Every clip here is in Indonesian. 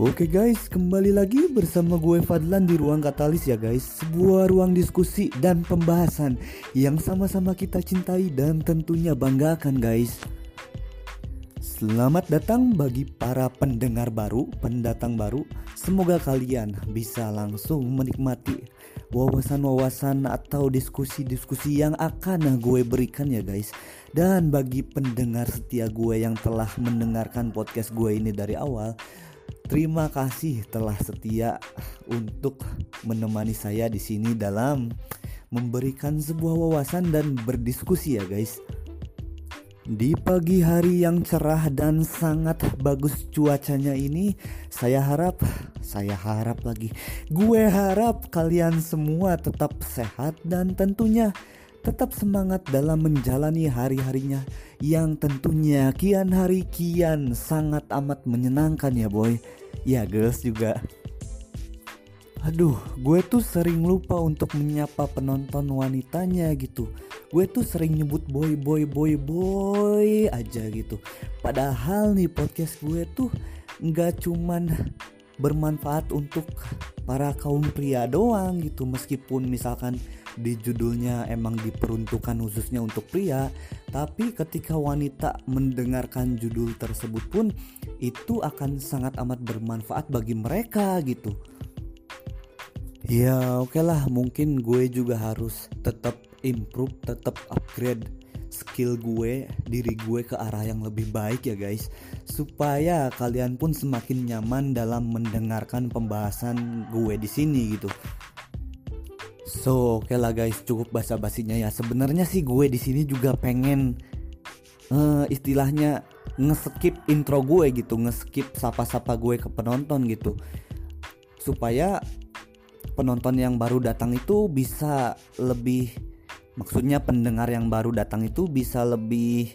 Oke guys, kembali lagi bersama gue Fadlan di Ruang Katalis ya guys. Sebuah ruang diskusi dan pembahasan yang sama-sama kita cintai dan tentunya banggakan guys. Selamat datang bagi para pendengar baru, pendatang baru. Semoga kalian bisa langsung menikmati wawasan-wawasan atau diskusi-diskusi yang akan gue berikan ya guys. Dan bagi pendengar setia gue yang telah mendengarkan podcast gue ini dari awal Terima kasih telah setia untuk menemani saya di sini dalam memberikan sebuah wawasan dan berdiskusi ya guys. Di pagi hari yang cerah dan sangat bagus cuacanya ini, saya harap, saya harap lagi, gue harap kalian semua tetap sehat dan tentunya tetap semangat dalam menjalani hari-harinya yang tentunya kian hari kian sangat amat menyenangkan ya boy. Ya girls juga. Aduh, gue tuh sering lupa untuk menyapa penonton wanitanya gitu. Gue tuh sering nyebut boy boy boy boy aja gitu. Padahal nih podcast gue tuh nggak cuman bermanfaat untuk para kaum pria doang gitu meskipun misalkan di judulnya emang diperuntukkan khususnya untuk pria, tapi ketika wanita mendengarkan judul tersebut pun itu akan sangat amat bermanfaat bagi mereka gitu. Ya oke okay lah mungkin gue juga harus tetap improve, tetap upgrade skill gue, diri gue ke arah yang lebih baik ya guys Supaya kalian pun semakin nyaman dalam mendengarkan pembahasan gue di sini gitu So oke okay lah guys cukup basa basinya ya. Sebenarnya sih gue di sini juga pengen uh, istilahnya ngeskip intro gue gitu, ngeskip sapa-sapa gue ke penonton gitu, supaya penonton yang baru datang itu bisa lebih, maksudnya pendengar yang baru datang itu bisa lebih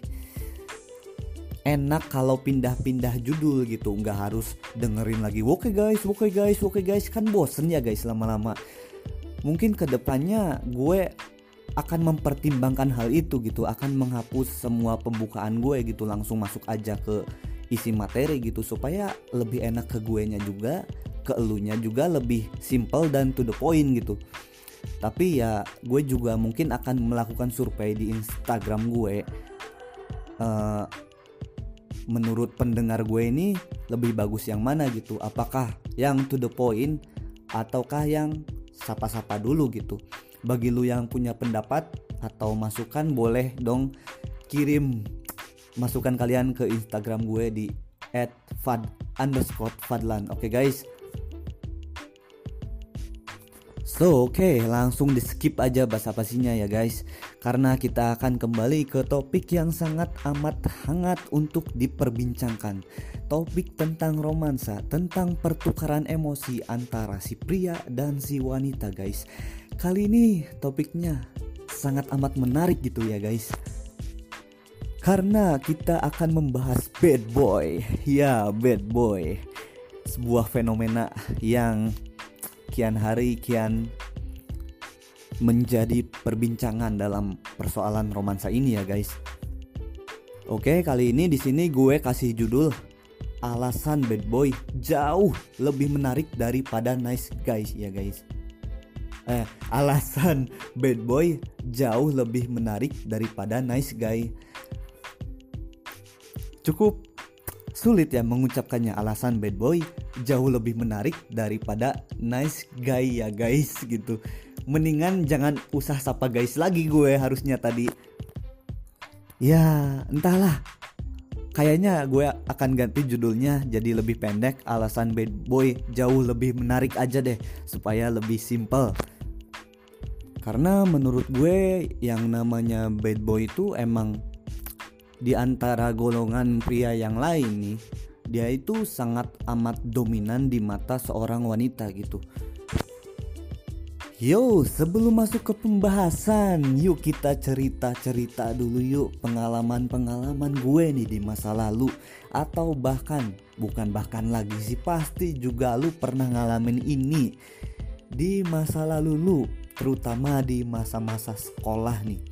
enak kalau pindah-pindah judul gitu. Nggak harus dengerin lagi oke okay guys oke okay guys oke okay guys. Kan bosen ya guys lama-lama mungkin ke depannya gue akan mempertimbangkan hal itu gitu akan menghapus semua pembukaan gue gitu langsung masuk aja ke isi materi gitu supaya lebih enak ke gue nya juga ke elunya juga lebih simple dan to the point gitu. Tapi ya gue juga mungkin akan melakukan survei di Instagram gue. Uh, menurut pendengar gue ini lebih bagus yang mana gitu? Apakah yang to the point ataukah yang sapa-sapa dulu gitu. Bagi lu yang punya pendapat atau masukan boleh dong kirim masukan kalian ke Instagram gue di @fad underscore fadlan. Oke okay, guys So oke okay, langsung di skip aja bahasa basinya ya guys. Karena kita akan kembali ke topik yang sangat amat hangat untuk diperbincangkan. Topik tentang romansa Tentang pertukaran emosi antara si pria dan si wanita guys. Kali ini topiknya sangat amat menarik gitu ya guys. Karena kita akan membahas bad boy. Ya bad boy. Sebuah fenomena yang kian hari kian menjadi perbincangan dalam persoalan romansa ini ya guys. Oke, kali ini di sini gue kasih judul alasan bad boy jauh lebih menarik daripada nice guys ya guys. Eh, alasan bad boy jauh lebih menarik daripada nice guy. Cukup sulit ya mengucapkannya alasan bad boy jauh lebih menarik daripada nice guy ya guys gitu. Mendingan jangan usah sapa guys lagi gue harusnya tadi. Ya entahlah. Kayaknya gue akan ganti judulnya jadi lebih pendek alasan bad boy jauh lebih menarik aja deh supaya lebih simple. Karena menurut gue yang namanya bad boy itu emang di antara golongan pria yang lain nih dia itu sangat amat dominan di mata seorang wanita gitu. Yo, sebelum masuk ke pembahasan, yuk kita cerita-cerita dulu yuk pengalaman-pengalaman gue nih di masa lalu. Atau bahkan bukan bahkan lagi sih pasti juga lu pernah ngalamin ini. Di masa lalu lu, terutama di masa-masa sekolah nih.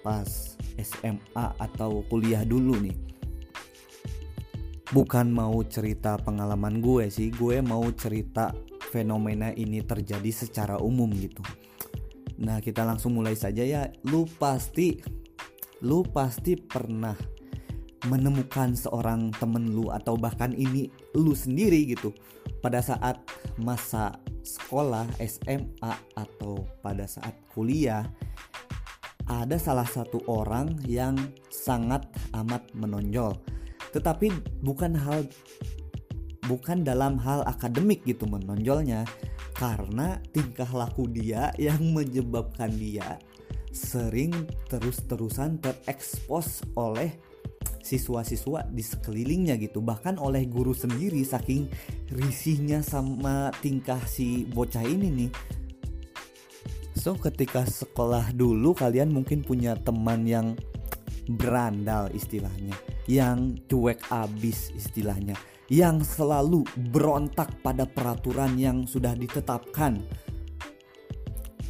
Pas SMA atau kuliah dulu nih bukan mau cerita pengalaman gue sih gue mau cerita fenomena ini terjadi secara umum gitu. Nah kita langsung mulai saja ya. Lu pasti lu pasti pernah menemukan seorang temen lu atau bahkan ini lu sendiri gitu pada saat masa sekolah SMA atau pada saat kuliah ada salah satu orang yang sangat amat menonjol tetapi bukan hal bukan dalam hal akademik gitu menonjolnya. Karena tingkah laku dia yang menyebabkan dia sering terus-terusan terekspos oleh siswa-siswa di sekelilingnya gitu. Bahkan oleh guru sendiri saking risihnya sama tingkah si bocah ini nih. So ketika sekolah dulu kalian mungkin punya teman yang berandal istilahnya. Yang cuek abis istilahnya. Yang selalu berontak pada peraturan yang sudah ditetapkan.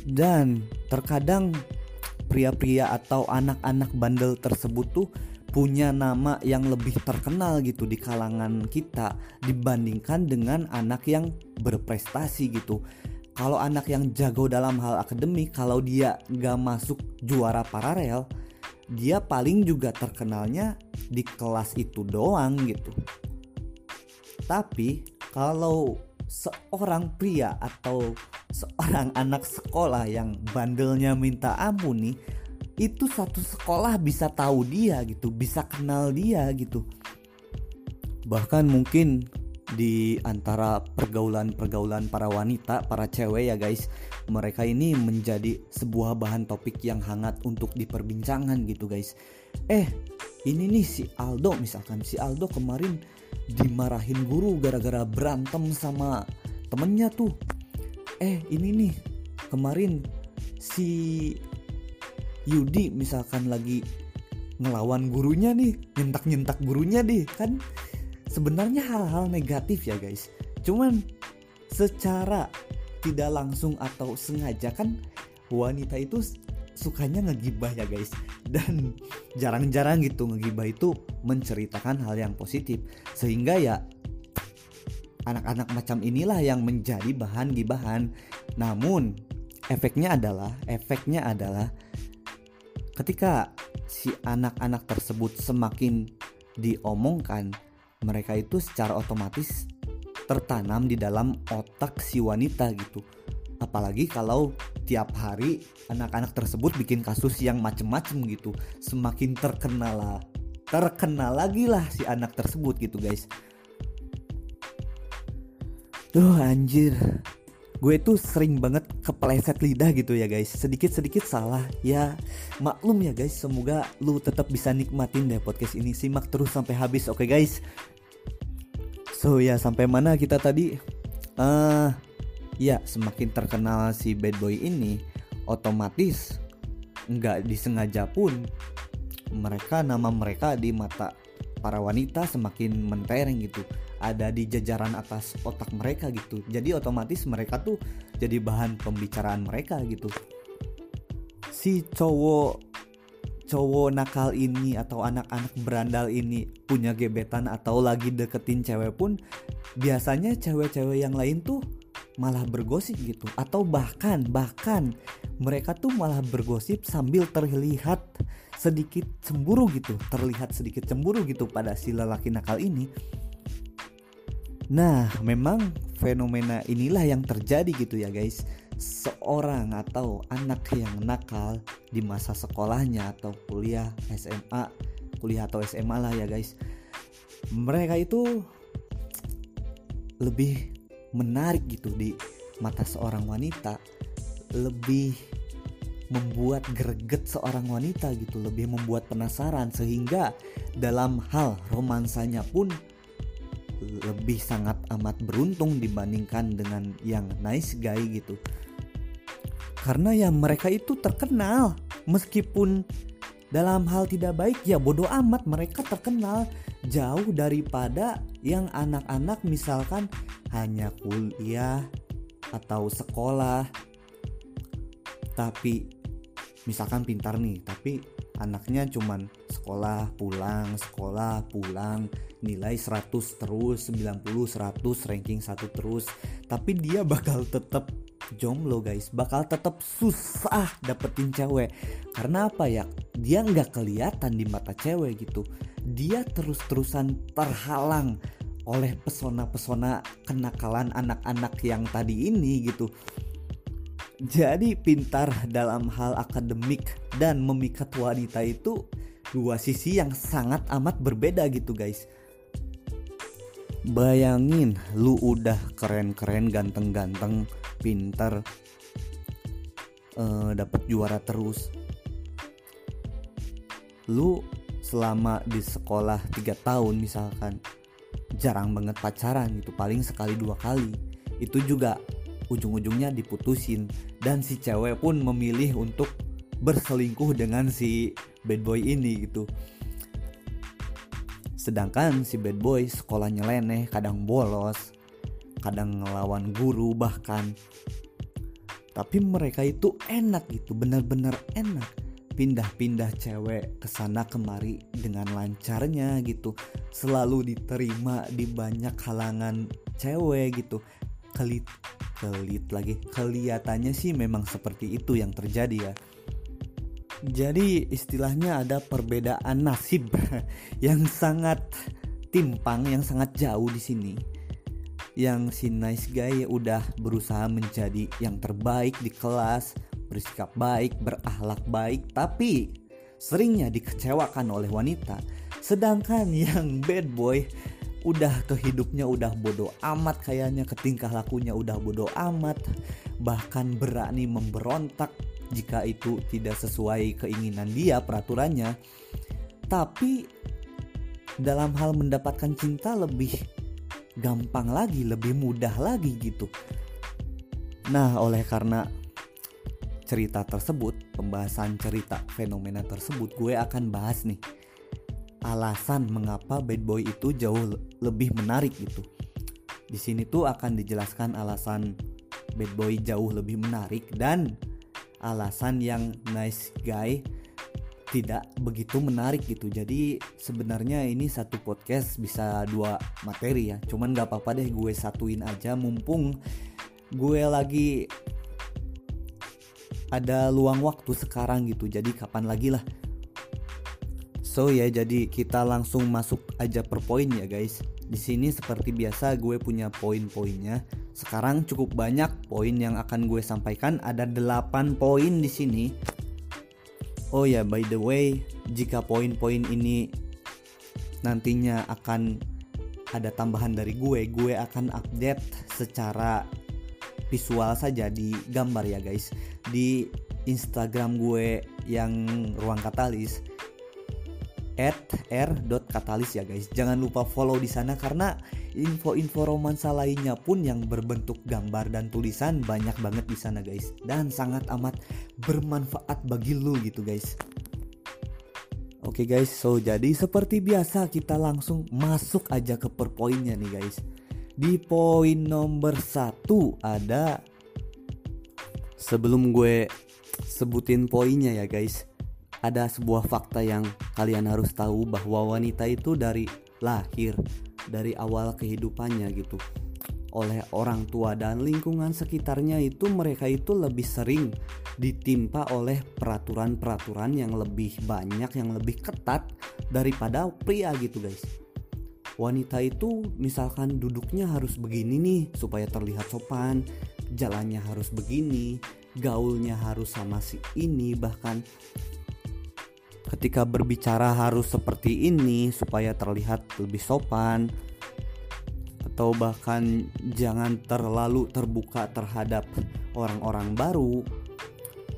Dan terkadang pria-pria atau anak-anak bandel tersebut tuh punya nama yang lebih terkenal gitu di kalangan kita dibandingkan dengan anak yang berprestasi gitu. Kalau anak yang jago dalam hal akademik, kalau dia gak masuk juara paralel, dia paling juga terkenalnya di kelas itu doang gitu. Tapi kalau seorang pria atau seorang anak sekolah yang bandelnya minta ampun nih itu satu sekolah bisa tahu dia gitu bisa kenal dia gitu bahkan mungkin di antara pergaulan-pergaulan para wanita, para cewek ya guys, mereka ini menjadi sebuah bahan topik yang hangat untuk diperbincangkan gitu guys. Eh, ini nih si Aldo misalkan. Si Aldo kemarin dimarahin guru gara-gara berantem sama temennya tuh. Eh ini nih kemarin si Yudi misalkan lagi ngelawan gurunya nih nyentak-nyentak gurunya deh kan sebenarnya hal-hal negatif ya guys. Cuman secara tidak langsung atau sengaja kan wanita itu sukanya ngegibah ya guys. Dan jarang-jarang gitu ngegibah itu menceritakan hal yang positif. Sehingga ya anak-anak macam inilah yang menjadi bahan gibahan. Namun efeknya adalah efeknya adalah ketika si anak-anak tersebut semakin diomongkan mereka itu secara otomatis tertanam di dalam otak si wanita gitu. Apalagi kalau tiap hari anak-anak tersebut bikin kasus yang macem-macem gitu. Semakin terkenal lah terkenal lagi lah si anak tersebut gitu guys. Duh anjir. Gue tuh sering banget kepleset lidah gitu ya guys. Sedikit-sedikit salah. Ya maklum ya guys. Semoga lu tetap bisa nikmatin deh podcast ini. Simak terus sampai habis oke okay, guys So ya sampai mana kita tadi? Uh, ya semakin terkenal si bad boy ini otomatis nggak disengaja pun mereka nama mereka di mata para wanita semakin mentereng gitu. Ada di jajaran atas otak mereka gitu. Jadi otomatis mereka tuh jadi bahan pembicaraan mereka gitu. Si cowok cowok nakal ini atau anak-anak berandal ini punya gebetan atau lagi deketin cewek pun biasanya cewek-cewek yang lain tuh malah bergosip gitu. Atau bahkan bahkan mereka tuh malah bergosip sambil terlihat sedikit cemburu gitu terlihat sedikit cemburu gitu pada si lelaki nakal ini. Nah memang fenomena inilah yang terjadi gitu ya guys seorang atau anak yang nakal di masa sekolahnya atau kuliah SMA kuliah atau SMA lah ya guys. Mereka itu lebih menarik gitu di mata seorang wanita lebih membuat greget seorang wanita gitu lebih membuat penasaran sehingga dalam hal romansanya pun lebih sangat amat beruntung dibandingkan dengan yang nice guy gitu karena ya mereka itu terkenal. Meskipun dalam hal tidak baik ya bodoh amat mereka terkenal. Jauh daripada yang anak-anak misalkan hanya kuliah atau sekolah. Tapi misalkan pintar nih tapi anaknya cuman sekolah pulang sekolah pulang nilai 100 terus 90 100 ranking 1 terus. Tapi dia bakal tetap jomblo guys bakal tetap susah dapetin cewek. Karena apa ya? Dia nggak kelihatan di mata cewek gitu. Dia terus-terusan terhalang oleh pesona-pesona kenakalan anak-anak yang tadi ini gitu. Jadi pintar dalam hal akademik dan memikat wanita itu dua sisi yang sangat amat berbeda gitu guys. Bayangin lu udah keren-keren ganteng-ganteng pintar uh, dapet juara terus. Lu selama di sekolah 3 tahun misalkan jarang banget pacaran gitu paling sekali dua kali. Itu juga ujung-ujungnya diputusin. Dan si cewek pun memilih untuk berselingkuh dengan si bad boy ini gitu sedangkan si bad boy sekolahnya leneh kadang bolos kadang ngelawan guru bahkan. Tapi mereka itu enak gitu bener-bener enak. Pindah-pindah cewek ke sana kemari dengan lancarnya gitu. Selalu diterima di banyak halangan cewek gitu. Kelit kelit lagi kelihatannya sih memang seperti itu yang terjadi ya jadi istilahnya ada perbedaan nasib yang sangat timpang yang sangat jauh di sini. Yang si nice guy udah berusaha menjadi yang terbaik di kelas bersikap baik berakhlak baik tapi seringnya dikecewakan oleh wanita. Sedangkan yang bad boy udah ke hidupnya udah bodoh amat kayaknya ke tingkah lakunya udah bodoh amat. Bahkan berani memberontak jika itu tidak sesuai keinginan dia peraturannya tapi dalam hal mendapatkan cinta lebih gampang lagi lebih mudah lagi gitu nah oleh karena cerita tersebut pembahasan cerita fenomena tersebut gue akan bahas nih alasan mengapa bad boy itu jauh lebih menarik gitu. Di sini tuh akan dijelaskan alasan bad boy jauh lebih menarik dan alasan yang nice guy tidak begitu menarik gitu. Jadi sebenarnya ini satu podcast bisa dua materi ya. Cuman gak apa-apa deh gue satuin aja mumpung gue lagi ada luang waktu sekarang gitu. Jadi kapan lagi lah So ya jadi kita langsung masuk aja per poin ya guys. Di sini seperti biasa gue punya poin-poinnya. Sekarang cukup banyak poin yang akan gue sampaikan. Ada 8 poin di sini. Oh ya by the way, jika poin-poin ini nantinya akan ada tambahan dari gue, gue akan update secara visual saja di gambar ya guys. Di Instagram gue yang ruang katalis at r.katalis ya guys. Jangan lupa follow di sana karena info-info romansa lainnya pun yang berbentuk gambar dan tulisan banyak banget di sana guys dan sangat amat bermanfaat bagi lu gitu guys. Oke okay guys, so jadi seperti biasa kita langsung masuk aja ke per poinnya nih guys. Di poin nomor satu ada sebelum gue sebutin poinnya ya guys ada sebuah fakta yang kalian harus tahu bahwa wanita itu dari lahir dari awal kehidupannya gitu oleh orang tua dan lingkungan sekitarnya itu mereka itu lebih sering ditimpa oleh peraturan-peraturan yang lebih banyak yang lebih ketat daripada pria gitu guys. Wanita itu misalkan duduknya harus begini nih supaya terlihat sopan jalannya harus begini gaulnya harus sama si ini bahkan ketika berbicara harus seperti ini supaya terlihat lebih sopan atau bahkan jangan terlalu terbuka terhadap orang-orang baru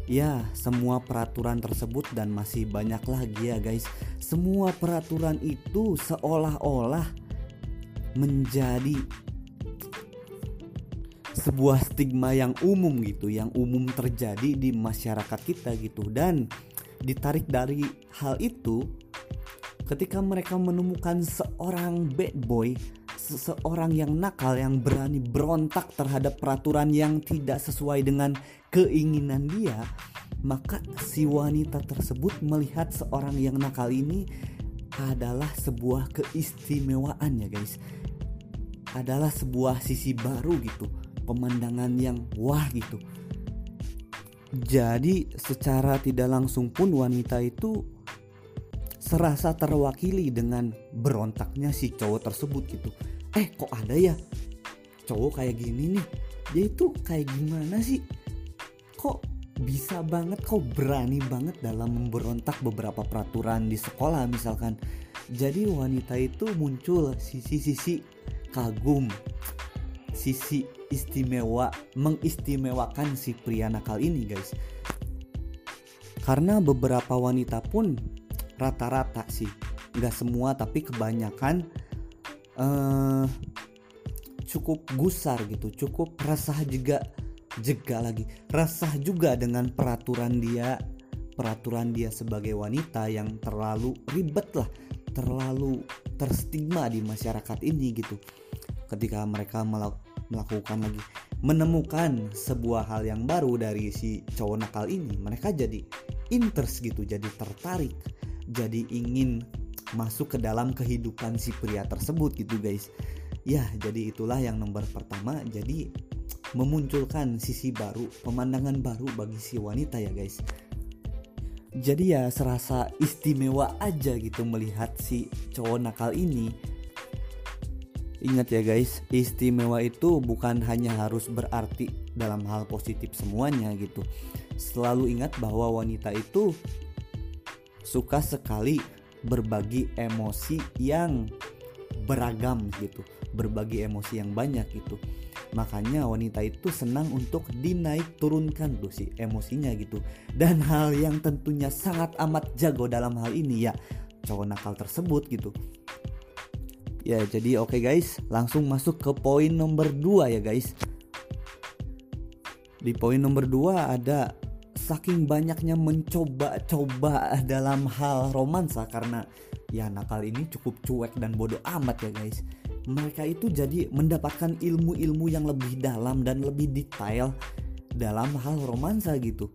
ya semua peraturan tersebut dan masih banyak lagi ya guys. Semua peraturan itu seolah-olah menjadi sebuah stigma yang umum gitu yang umum terjadi di masyarakat kita gitu. Dan ditarik dari hal itu ketika mereka menemukan seorang bad boy seseorang yang nakal yang berani berontak terhadap peraturan yang tidak sesuai dengan keinginan dia maka si wanita tersebut melihat seorang yang nakal ini adalah sebuah keistimewaan ya guys. Adalah sebuah sisi baru gitu pemandangan yang wah gitu jadi secara tidak langsung pun wanita itu serasa terwakili dengan berontaknya si cowok tersebut gitu. Eh kok ada ya cowok kayak gini nih? Dia itu kayak gimana sih? Kok bisa banget kok berani banget dalam memberontak beberapa peraturan di sekolah misalkan? Jadi wanita itu muncul sisi-sisi kagum sisi istimewa mengistimewakan si pria nakal ini guys. Karena beberapa wanita pun rata-rata sih nggak semua tapi kebanyakan uh, cukup gusar gitu cukup resah juga jega lagi. Resah juga dengan peraturan dia peraturan dia sebagai wanita yang terlalu ribet lah terlalu terstigma di masyarakat ini gitu. Ketika mereka melakukan lagi menemukan sebuah hal yang baru dari si cowok nakal ini. Mereka jadi interest gitu jadi tertarik jadi ingin masuk ke dalam kehidupan si pria tersebut gitu guys. Ya jadi itulah yang nomor pertama. Jadi memunculkan sisi baru pemandangan baru bagi si wanita ya guys. Jadi ya serasa istimewa aja gitu melihat si cowok nakal ini Ingat ya guys, istimewa itu bukan hanya harus berarti dalam hal positif semuanya gitu. Selalu ingat bahwa wanita itu suka sekali berbagi emosi yang beragam gitu, berbagi emosi yang banyak gitu. Makanya wanita itu senang untuk dinaik turunkan tuh si emosinya gitu. Dan hal yang tentunya sangat amat jago dalam hal ini ya cowok nakal tersebut gitu Ya jadi oke okay guys. Langsung masuk ke poin nomor 2 ya guys. Di poin nomor 2 ada saking banyaknya mencoba-coba dalam hal romansa karena ya nakal ini cukup cuek dan bodoh amat ya guys. Mereka itu jadi mendapatkan ilmu-ilmu yang lebih dalam dan lebih detail dalam hal romansa gitu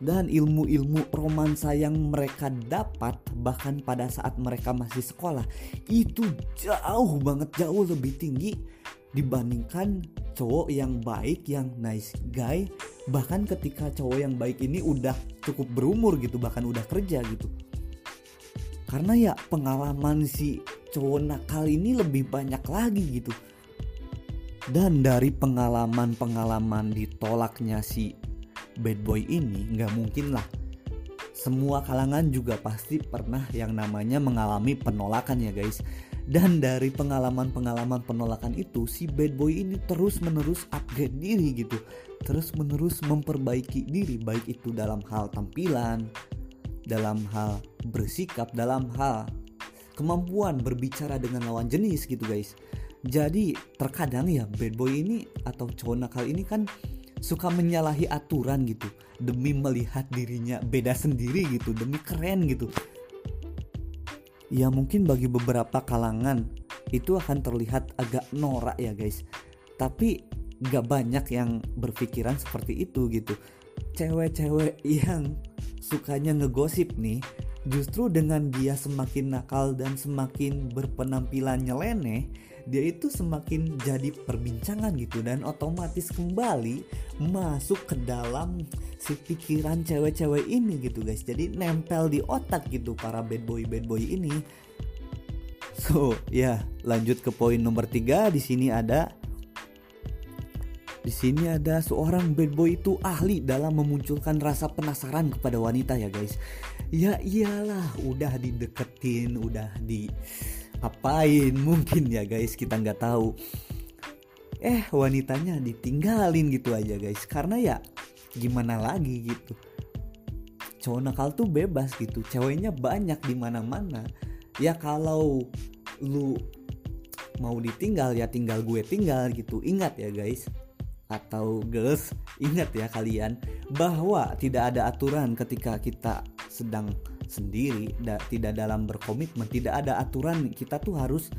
dan ilmu-ilmu romansa yang mereka dapat bahkan pada saat mereka masih sekolah itu jauh banget jauh lebih tinggi dibandingkan cowok yang baik yang nice guy. Bahkan ketika cowok yang baik ini udah cukup berumur gitu bahkan udah kerja gitu. Karena ya pengalaman si cowok nakal ini lebih banyak lagi gitu. Dan dari pengalaman-pengalaman ditolaknya si bad boy ini nggak mungkin lah. Semua kalangan juga pasti pernah yang namanya mengalami penolakan ya guys. Dan dari pengalaman-pengalaman penolakan itu si bad boy ini terus menerus upgrade diri gitu. Terus menerus memperbaiki diri baik itu dalam hal tampilan dalam hal bersikap dalam hal kemampuan berbicara dengan lawan jenis gitu guys. Jadi terkadang ya bad boy ini atau cowok nakal ini kan suka menyalahi aturan gitu. Demi melihat dirinya beda sendiri gitu demi keren gitu. Ya mungkin bagi beberapa kalangan itu akan terlihat agak norak ya guys. Tapi gak banyak yang berpikiran seperti itu gitu. Cewek-cewek yang sukanya ngegosip nih justru dengan dia semakin nakal dan semakin berpenampilan nyeleneh dia itu semakin jadi perbincangan gitu dan otomatis kembali masuk ke dalam si pikiran cewek-cewek ini gitu guys. Jadi nempel di otak gitu para bad boy bad boy ini. So ya lanjut ke poin nomor tiga. Di sini ada di sini ada seorang bad boy itu ahli dalam memunculkan rasa penasaran kepada wanita ya guys. Ya iyalah, udah dideketin, udah di apain mungkin ya guys. Kita nggak tahu. Eh wanitanya ditinggalin gitu aja guys. Karena ya gimana lagi gitu? Cowok nakal tuh bebas gitu. Ceweknya banyak di mana mana ya kalau lu mau ditinggal ya tinggal gue tinggal gitu. Ingat ya guys. Atau girls ingat ya kalian. Bahwa tidak ada aturan ketika kita sedang sendiri da, tidak dalam berkomitmen tidak ada aturan kita tuh harus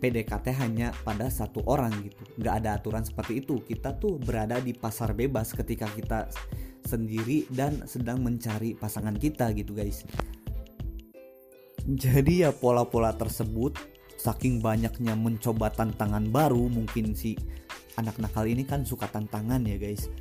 PDKT hanya pada satu orang gitu. Nggak ada aturan seperti itu. Kita tuh berada di pasar bebas ketika kita sendiri dan sedang mencari pasangan kita gitu guys. Jadi ya pola-pola tersebut saking banyaknya mencoba tantangan baru mungkin si anak nakal ini kan suka tantangan ya guys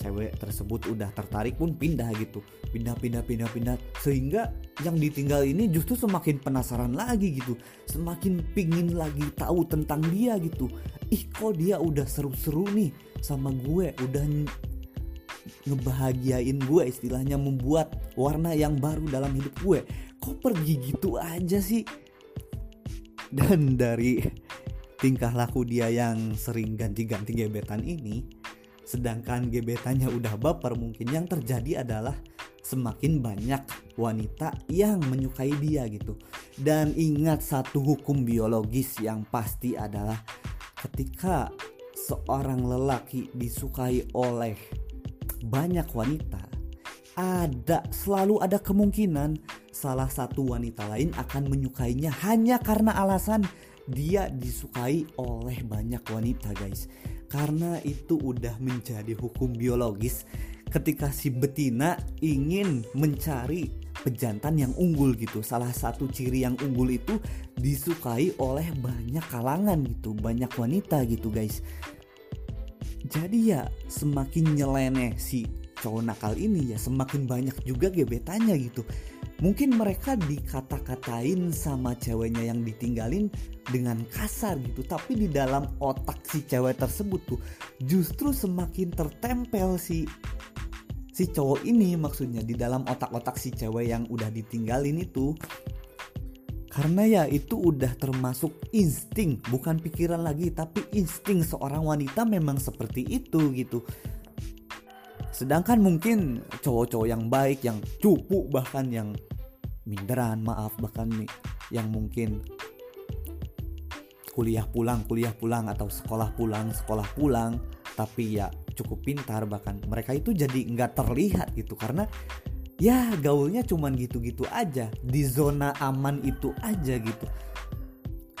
cewek tersebut udah tertarik pun pindah gitu. Pindah pindah pindah pindah. Sehingga yang ditinggal ini justru semakin penasaran lagi gitu. Semakin pingin lagi tahu tentang dia gitu. Ih kok dia udah seru-seru nih sama gue? Udah ngebahagiain gue istilahnya membuat warna yang baru dalam hidup gue. Kok pergi gitu aja sih? Dan dari tingkah laku dia yang sering ganti-ganti gebetan ini Sedangkan gebetannya udah baper mungkin yang terjadi adalah semakin banyak wanita yang menyukai dia gitu. Dan ingat satu hukum biologis yang pasti adalah ketika seorang lelaki disukai oleh banyak wanita, ada selalu ada kemungkinan salah satu wanita lain akan menyukainya hanya karena alasan dia disukai oleh banyak wanita, guys karena itu udah menjadi hukum biologis ketika si betina ingin mencari pejantan yang unggul gitu. Salah satu ciri yang unggul itu disukai oleh banyak kalangan gitu, banyak wanita gitu guys. Jadi ya semakin nyeleneh si cowok nakal ini ya semakin banyak juga gebetannya gitu mungkin mereka dikata-katain sama ceweknya yang ditinggalin dengan kasar gitu tapi di dalam otak si cewek tersebut tuh justru semakin tertempel si si cowok ini maksudnya di dalam otak-otak si cewek yang udah ditinggalin itu. Karena ya itu udah termasuk insting bukan pikiran lagi tapi insting seorang wanita memang seperti itu gitu sedangkan mungkin cowok-cowok yang baik yang cupu bahkan yang minderan maaf bahkan yang mungkin kuliah pulang kuliah pulang atau sekolah pulang sekolah pulang tapi ya cukup pintar bahkan mereka itu jadi nggak terlihat gitu. Karena ya gaulnya cuman gitu-gitu aja di zona aman itu aja gitu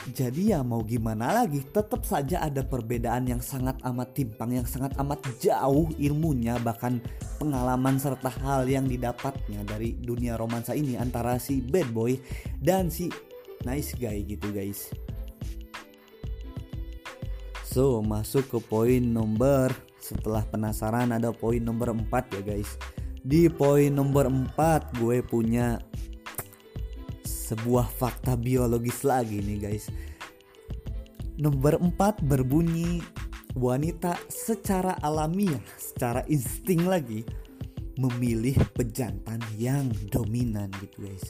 jadi ya mau gimana lagi tetap saja ada perbedaan yang sangat amat timpang yang sangat amat jauh ilmunya bahkan pengalaman serta hal yang didapatnya dari dunia romansa ini antara si bad boy dan si nice guy gitu guys. So masuk ke poin nomor setelah penasaran ada poin nomor 4 ya guys. Di poin nomor 4 gue punya sebuah fakta biologis lagi nih guys. Nomor 4 berbunyi wanita secara alamiah, secara insting lagi memilih pejantan yang dominan gitu guys.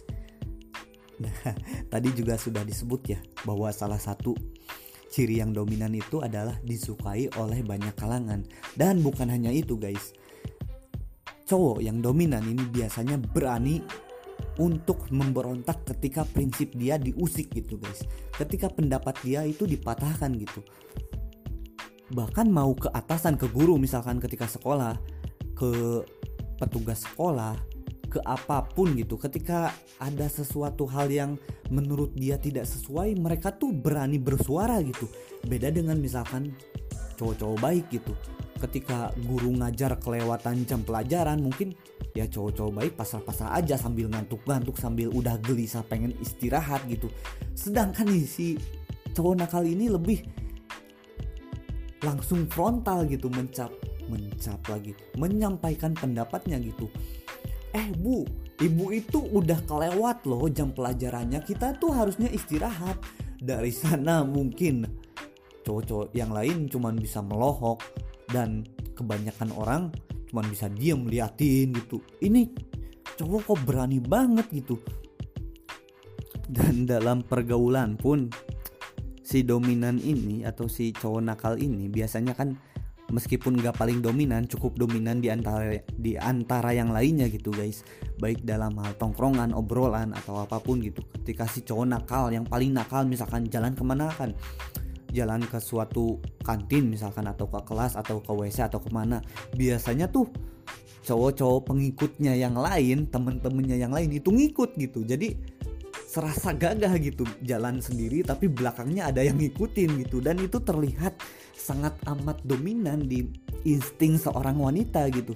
Nah, tadi juga sudah disebut ya bahwa salah satu ciri yang dominan itu adalah disukai oleh banyak kalangan dan bukan hanya itu guys. Cowok yang dominan ini biasanya berani untuk memberontak ketika prinsip dia diusik gitu guys. Ketika pendapat dia itu dipatahkan gitu. Bahkan mau ke atasan ke guru misalkan ketika sekolah ke petugas sekolah ke apa pun gitu. Ketika ada sesuatu hal yang menurut dia tidak sesuai mereka tuh berani bersuara gitu. Beda dengan misalkan cowok-cowok baik gitu ketika guru ngajar kelewatan jam pelajaran mungkin ya cowok-cowok baik pasal-pasal aja sambil ngantuk-ngantuk sambil udah gelisah pengen istirahat gitu. Sedangkan nih si cowok nakal ini lebih langsung frontal gitu mencap mencap lagi menyampaikan pendapatnya gitu. Eh bu ibu itu udah kelewat loh jam pelajarannya. Kita tuh harusnya istirahat. Dari sana mungkin cowok-cowok yang lain cuman bisa melohok dan kebanyakan orang cuman bisa diem liatin gitu. Ini cowok kok berani banget gitu. Dan dalam pergaulan pun si dominan ini atau si cowok nakal ini biasanya kan meskipun gak paling dominan cukup dominan di antara di antara yang lainnya gitu guys. Baik dalam hal tongkrongan obrolan atau apa pun gitu. Ketika si cowok nakal yang paling nakal misalkan jalan ke mana kan jalan ke suatu kantin misalkan atau ke kelas atau ke WC atau ke mana. Biasanya tuh cowok-cowok pengikutnya yang lain temen-temennya yang lain itu ngikut gitu. Jadi serasa gagah gitu jalan sendiri tapi belakangnya ada yang ngikutin gitu. Dan itu terlihat sangat amat dominan di insting seorang wanita gitu.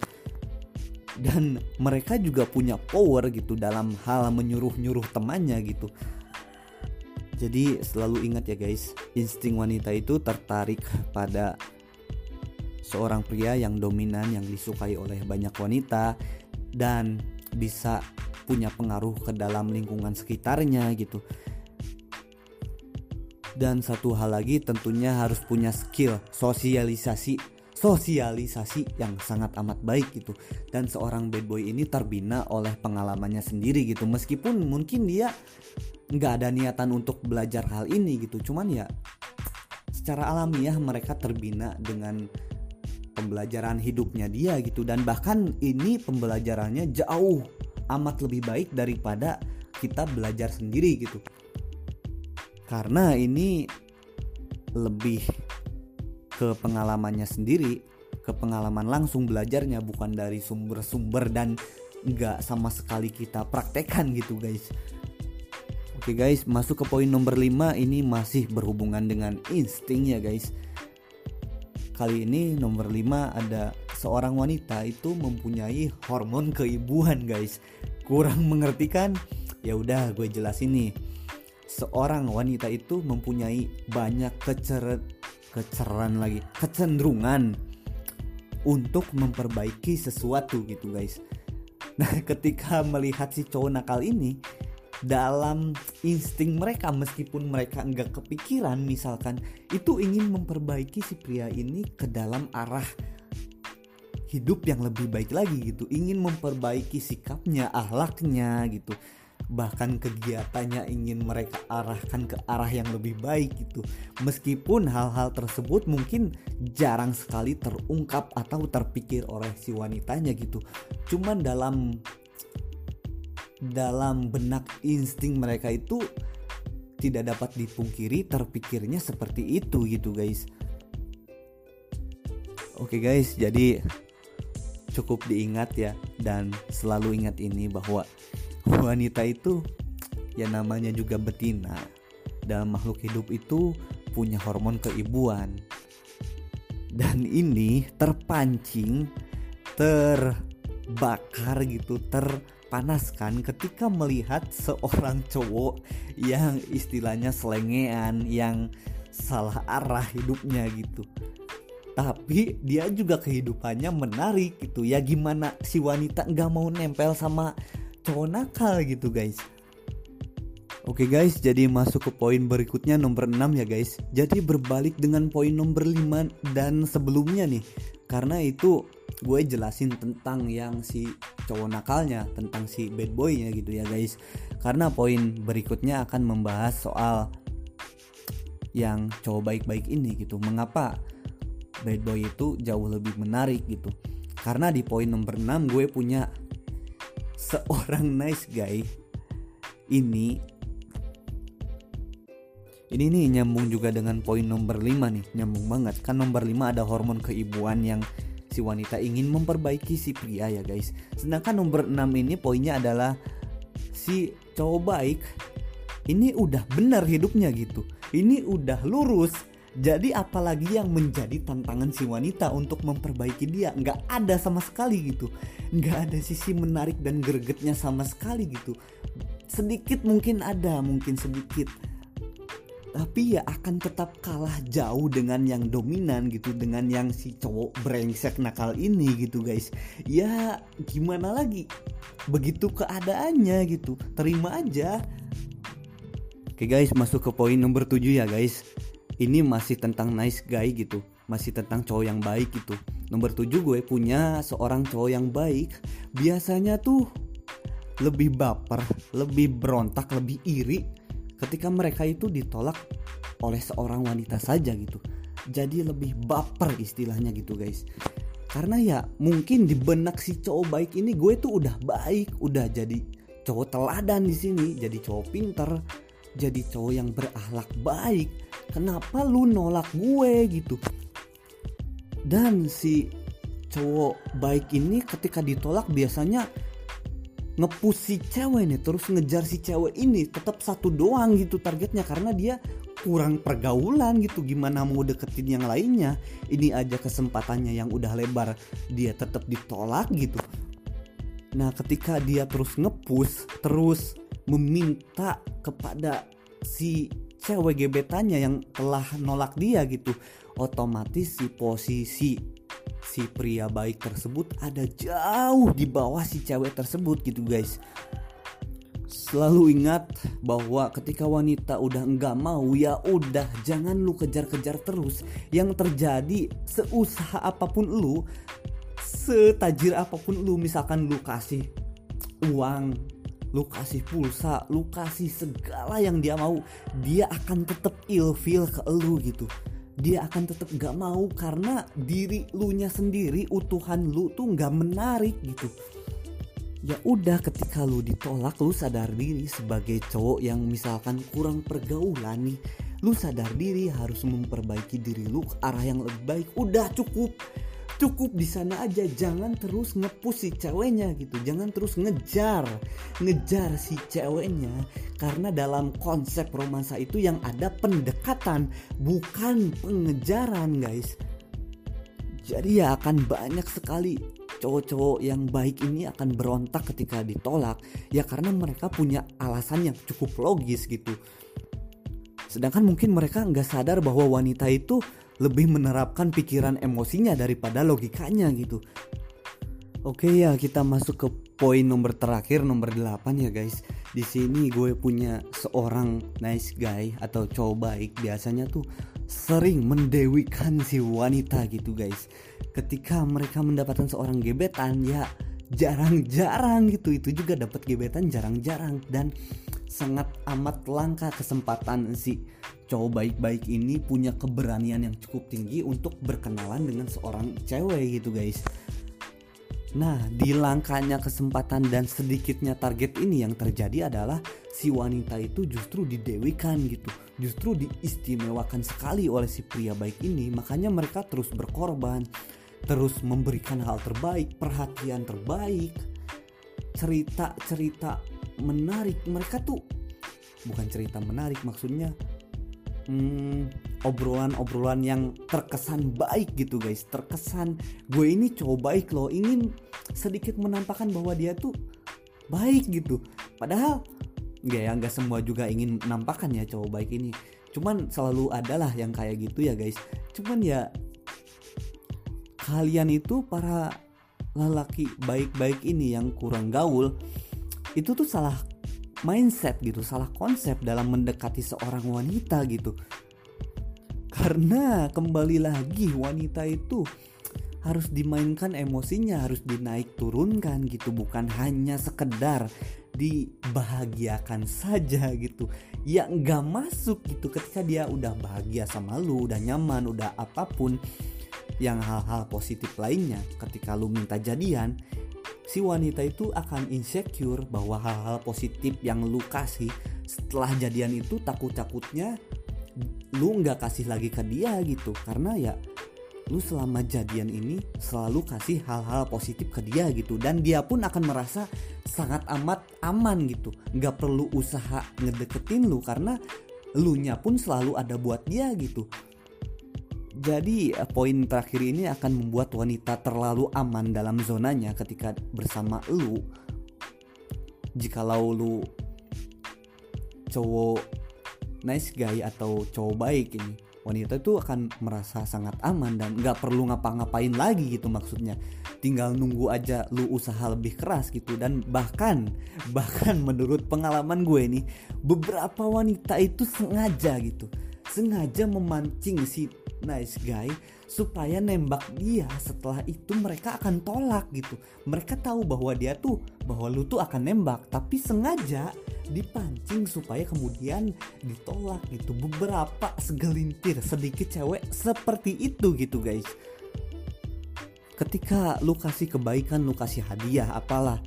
Dan mereka juga punya power gitu dalam hal menyuruh-nyuruh temannya gitu jadi selalu ingat ya guys insting wanita itu tertarik pada seorang pria yang dominan yang disukai oleh banyak wanita dan bisa punya pengaruh ke dalam lingkungan sekitarnya gitu. Dan satu hal lagi tentunya harus punya skill sosialisasi sosialisasi yang sangat amat baik gitu. Dan seorang bad boy ini terbina oleh pengalamannya sendiri gitu. Meskipun mungkin dia nggak ada niatan untuk belajar hal ini gitu. Cuman ya secara alamiah mereka terbina dengan pembelajaran hidupnya dia gitu. Dan bahkan ini pembelajarannya jauh amat lebih baik daripada kita belajar sendiri gitu. Karena ini lebih ke pengalamannya sendiri ke pengalaman langsung belajarnya bukan dari sumber-sumber dan nggak sama sekali kita praktekkan gitu guys Oke guys masuk ke poin nomor 5 ini masih berhubungan dengan insting ya guys Kali ini nomor 5 ada seorang wanita itu mempunyai hormon keibuan guys Kurang mengerti kan? Ya udah gue jelasin nih seorang wanita itu mempunyai banyak kecer keceran lagi kecenderungan untuk memperbaiki sesuatu gitu guys. Nah ketika melihat si cowok nakal ini dalam insting mereka meskipun mereka enggak kepikiran misalkan itu ingin memperbaiki si pria ini ke dalam arah hidup yang lebih baik lagi gitu ingin memperbaiki sikapnya ahlaknya gitu bahkan kegiatannya ingin mereka arahkan ke arah yang lebih baik gitu. Meskipun hal-hal tersebut mungkin jarang sekali terungkap atau terpikir oleh si wanitanya gitu. Cuman dalam dalam benak insting mereka itu tidak dapat dipungkiri terpikirnya seperti itu gitu guys. Oke guys, jadi cukup diingat ya dan selalu ingat ini bahwa wanita itu ya namanya juga betina dalam makhluk hidup itu punya hormon keibuan dan ini terpancing terbakar gitu terpanaskan ketika melihat seorang cowok yang istilahnya selengean yang salah arah hidupnya gitu tapi dia juga kehidupannya menarik gitu ya gimana si wanita nggak mau nempel sama cowok nakal gitu guys Oke guys, jadi masuk ke poin berikutnya nomor 6 ya guys. Jadi berbalik dengan poin nomor 5 dan sebelumnya nih. Karena itu gue jelasin tentang yang si cowok nakalnya, tentang si bad boynya gitu ya guys. Karena poin berikutnya akan membahas soal yang cowok baik-baik ini gitu. Mengapa bad boy itu jauh lebih menarik gitu. Karena di poin nomor 6 gue punya seorang nice guy ini ini nih nyambung juga dengan poin nomor 5 nih nyambung banget kan nomor 5 ada hormon keibuan yang si wanita ingin memperbaiki si pria ya guys. Sedangkan nomor 6 ini poinnya adalah si cowok baik ini udah benar hidupnya gitu. Ini udah lurus jadi apalagi yang menjadi tantangan si wanita untuk memperbaiki dia. Nggak ada sama sekali gitu. Nggak ada sisi menarik dan gregetnya sama sekali gitu. Sedikit mungkin ada mungkin sedikit tapi ya akan tetap kalah jauh dengan yang dominan gitu dengan yang si cowok brengsek nakal ini gitu guys. Ya gimana lagi? Begitu keadaannya gitu. Terima aja. Oke guys masuk ke poin nomor 7 ya guys. Ini masih tentang nice guy gitu. Masih tentang cowok yang baik gitu. Nomor 7 gue punya seorang cowok yang baik. Biasanya tuh lebih baper lebih berontak lebih iri ketika mereka itu ditolak oleh seorang wanita saja gitu. Jadi lebih baper istilahnya gitu guys. Karena ya mungkin di benak si cowok baik ini gue tuh udah baik udah jadi cowok teladan di sini jadi cowok pinter jadi cowok yang berakhlak baik. Kenapa lu nolak gue gitu? Dan si cowok baik ini ketika ditolak biasanya ngepus si cewek nih terus ngejar si cewek ini tetap satu doang gitu targetnya karena dia kurang pergaulan gitu. Gimana mau deketin yang lainnya? Ini aja kesempatannya yang udah lebar dia tetap ditolak gitu. Nah, ketika dia terus ngepus, terus meminta kepada si cewek gebetannya yang telah nolak dia gitu, otomatis si posisi si pria baik tersebut ada jauh di bawah si cewek tersebut gitu guys. Selalu ingat bahwa ketika wanita udah enggak mau ya udah jangan lu kejar-kejar terus. Yang terjadi seusaha apa pun lu setajir apa pun lu misalkan lu kasih uang lu kasih pulsa lu kasih segala yang dia mau dia akan tetap ilfil ke lu gitu dia akan tetap gak mau karena diri lu nya sendiri utuhan lu tuh gak menarik gitu. Ya udah ketika lu ditolak lu sadar diri sebagai cowok yang misalkan kurang pergaulan nih. Lu sadar diri harus memperbaiki diri lu ke arah yang lebih baik. Udah cukup cukup di sana aja. Jangan terus ngepus si ceweknya gitu. Jangan terus ngejar ngejar si ceweknya. Karena dalam konsep romansa itu yang ada pendekatan bukan pengejaran guys. Jadi ya akan banyak sekali cowok-cowok yang baik ini akan berontak ketika ditolak. Ya karena mereka punya alasan yang cukup logis gitu. Sedangkan mungkin mereka nggak sadar bahwa wanita itu lebih menerapkan pikiran emosinya daripada logikanya gitu. Oke ya, kita masuk ke poin nomor terakhir nomor 8 ya guys. Di sini gue punya seorang nice guy atau cowok baik biasanya tuh sering mendewikan si wanita gitu guys. Ketika mereka mendapatkan seorang gebetan ya jarang-jarang gitu itu juga dapat gebetan jarang-jarang dan sangat amat langka kesempatan si cowok baik-baik ini punya keberanian yang cukup tinggi untuk berkenalan dengan seorang cewek gitu guys. Nah, di langkahnya kesempatan dan sedikitnya target ini yang terjadi adalah si wanita itu justru didewikan gitu. Justru diistimewakan sekali oleh si pria baik ini, makanya mereka terus berkorban, terus memberikan hal terbaik, perhatian terbaik, cerita-cerita menarik. Mereka tuh bukan cerita menarik maksudnya hmm, obrolan-obrolan yang terkesan baik gitu guys. Terkesan gue ini cowok baik loh. Ingin sedikit menampakkan bahwa dia tuh baik gitu. Padahal nggak ya nggak semua juga ingin menampakkan ya cowok baik ini. Cuman selalu adalah yang kayak gitu ya guys. Cuman ya kalian itu para lelaki baik-baik ini yang kurang gaul itu tuh salah mindset gitu, salah konsep dalam mendekati seorang wanita gitu. Karena kembali lagi wanita itu harus dimainkan emosinya, harus dinaik turunkan gitu, bukan hanya sekedar dibahagiakan saja gitu. Ya nggak masuk gitu ketika dia udah bahagia sama lu, udah nyaman, udah apa pun yang hal-hal positif lainnya ketika lu minta jadian si wanita itu akan insecure bahwa hal-hal positif yang lu kasih setelah jadian itu takut-takutnya lu nggak kasih lagi ke dia gitu. Karena ya lu selama jadian ini selalu kasih hal-hal positif ke dia gitu. Dan dia pun akan merasa sangat amat aman gitu. Nggak perlu usaha ngedeketin lu karena lu nya pun selalu ada buat dia gitu jadi eh, poin terakhir ini akan membuat wanita terlalu aman dalam zonanya ketika bersama lu. Jikalau lu cowok nice guy atau cowok baik ini, wanita itu akan merasa sangat aman dan nggak perlu ngapa-ngapain lagi gitu maksudnya. Tinggal nunggu aja lu usaha lebih keras gitu dan bahkan bahkan menurut pengalaman gue nih beberapa wanita itu sengaja gitu sengaja memancing si nice guy supaya nembak dia setelah itu mereka akan tolak gitu. Mereka tahu bahwa dia tuh bahwa lu tuh akan nembak tapi sengaja dipancing supaya kemudian ditolak gitu. Beberapa segelintir sedikit cewek seperti itu gitu guys. Ketika lu kasih kebaikan lu kasih hadiah apalah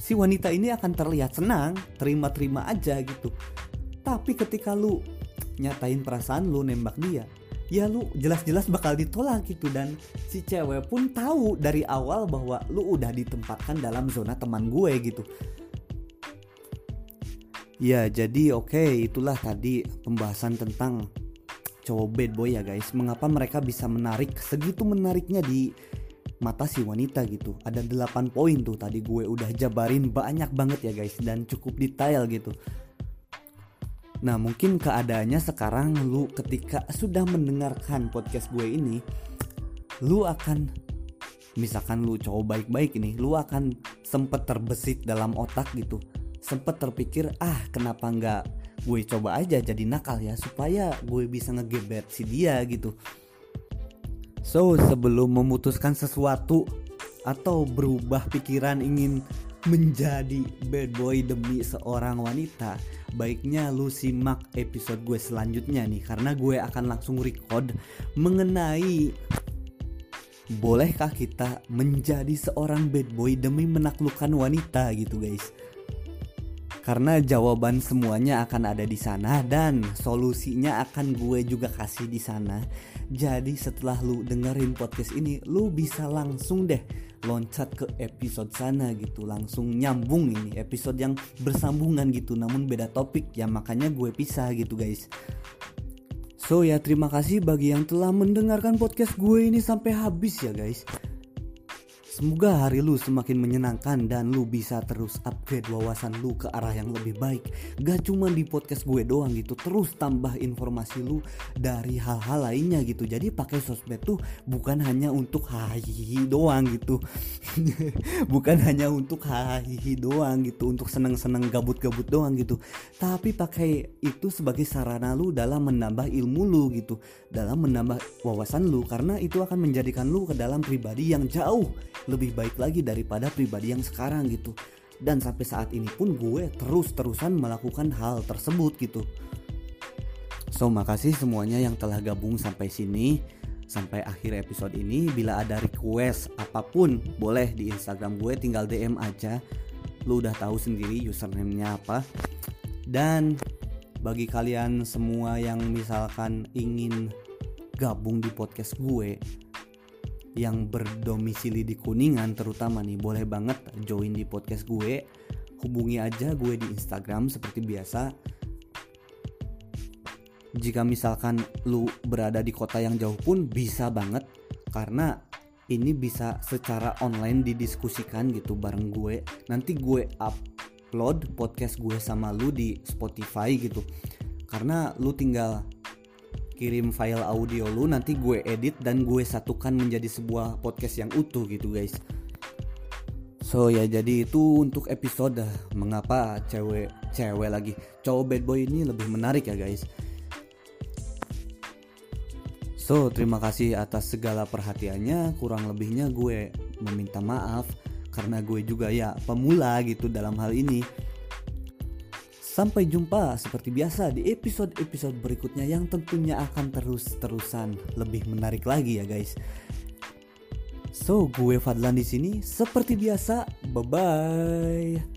si wanita ini akan terlihat senang terima-terima aja gitu. Tapi ketika lu nyatain perasaan lu nembak dia ya lu jelas-jelas bakal ditolak gitu. Dan si cewek pun tahu dari awal bahwa lu udah ditempatkan dalam zona teman gue gitu. Ya jadi oke okay, itulah tadi pembahasan tentang cowok bad boy ya guys. Mengapa mereka bisa menarik segitu menariknya di mata si wanita gitu. Ada 8 poin tuh tadi gue udah jabarin banyak banget ya guys. Dan cukup detail gitu Nah mungkin keadaannya sekarang lu ketika sudah mendengarkan podcast gue ini Lu akan misalkan lu cowok baik-baik ini Lu akan sempet terbesit dalam otak gitu. Sempet terpikir ah kenapa nggak gue coba aja jadi nakal ya Supaya gue bisa ngegebet si dia gitu. So sebelum memutuskan sesuatu Atau berubah pikiran ingin menjadi bad boy demi seorang wanita baiknya lu simak episode gue selanjutnya nih karena gue akan langsung record mengenai bolehkah kita menjadi seorang bad boy demi menaklukkan wanita gitu guys karena jawaban semuanya akan ada di sana dan solusinya akan gue juga kasih di sana. Jadi setelah lu dengerin podcast ini, lu bisa langsung deh loncat ke episode sana gitu, langsung nyambung ini episode yang bersambungan gitu, namun beda topik ya makanya gue pisah gitu guys. So ya terima kasih bagi yang telah mendengarkan podcast gue ini sampai habis ya guys. Semoga hari lu semakin menyenangkan dan lu bisa terus upgrade wawasan lu ke arah yang lebih baik. Gak cuma di podcast gue doang gitu, terus tambah informasi lu dari hal-hal lainnya gitu. Jadi pakai sosmed tuh bukan hanya untuk hahihi doang gitu. bukan hanya untuk hahihi doang gitu, untuk seneng-seneng gabut-gabut doang gitu. Tapi pakai itu sebagai sarana lu dalam menambah ilmu lu gitu, dalam menambah wawasan lu karena itu akan menjadikan lu ke dalam pribadi yang jauh lebih baik lagi daripada pribadi yang sekarang gitu. Dan sampai saat ini pun gue terus-terusan melakukan hal tersebut gitu. So makasih semuanya yang telah gabung sampai sini sampai akhir episode ini. Bila ada request apa pun boleh di Instagram gue tinggal DM aja. Lu udah tahu sendiri username-nya apa. Dan bagi kalian semua yang misalkan ingin gabung di podcast gue yang berdomisili di Kuningan terutama nih boleh banget join di podcast gue. Hubungi aja gue di Instagram seperti biasa. Jika misalkan lu berada di kota yang jauh pun bisa banget karena ini bisa secara online didiskusikan gitu bareng gue. Nanti gue upload podcast gue sama lu di Spotify gitu. Karena lu tinggal kirim file audio lu nanti gue edit dan gue satukan menjadi sebuah podcast yang utuh gitu guys So ya jadi itu untuk episode mengapa cewek cewek lagi cowok bad boy ini lebih menarik ya guys. So terima kasih atas segala perhatiannya kurang lebihnya gue meminta maaf karena gue juga ya pemula gitu dalam hal ini. Sampai jumpa seperti biasa di episode-episode berikutnya yang tentunya akan terus-terusan lebih menarik lagi ya guys. So, gue Fadlan di sini seperti biasa. Bye bye.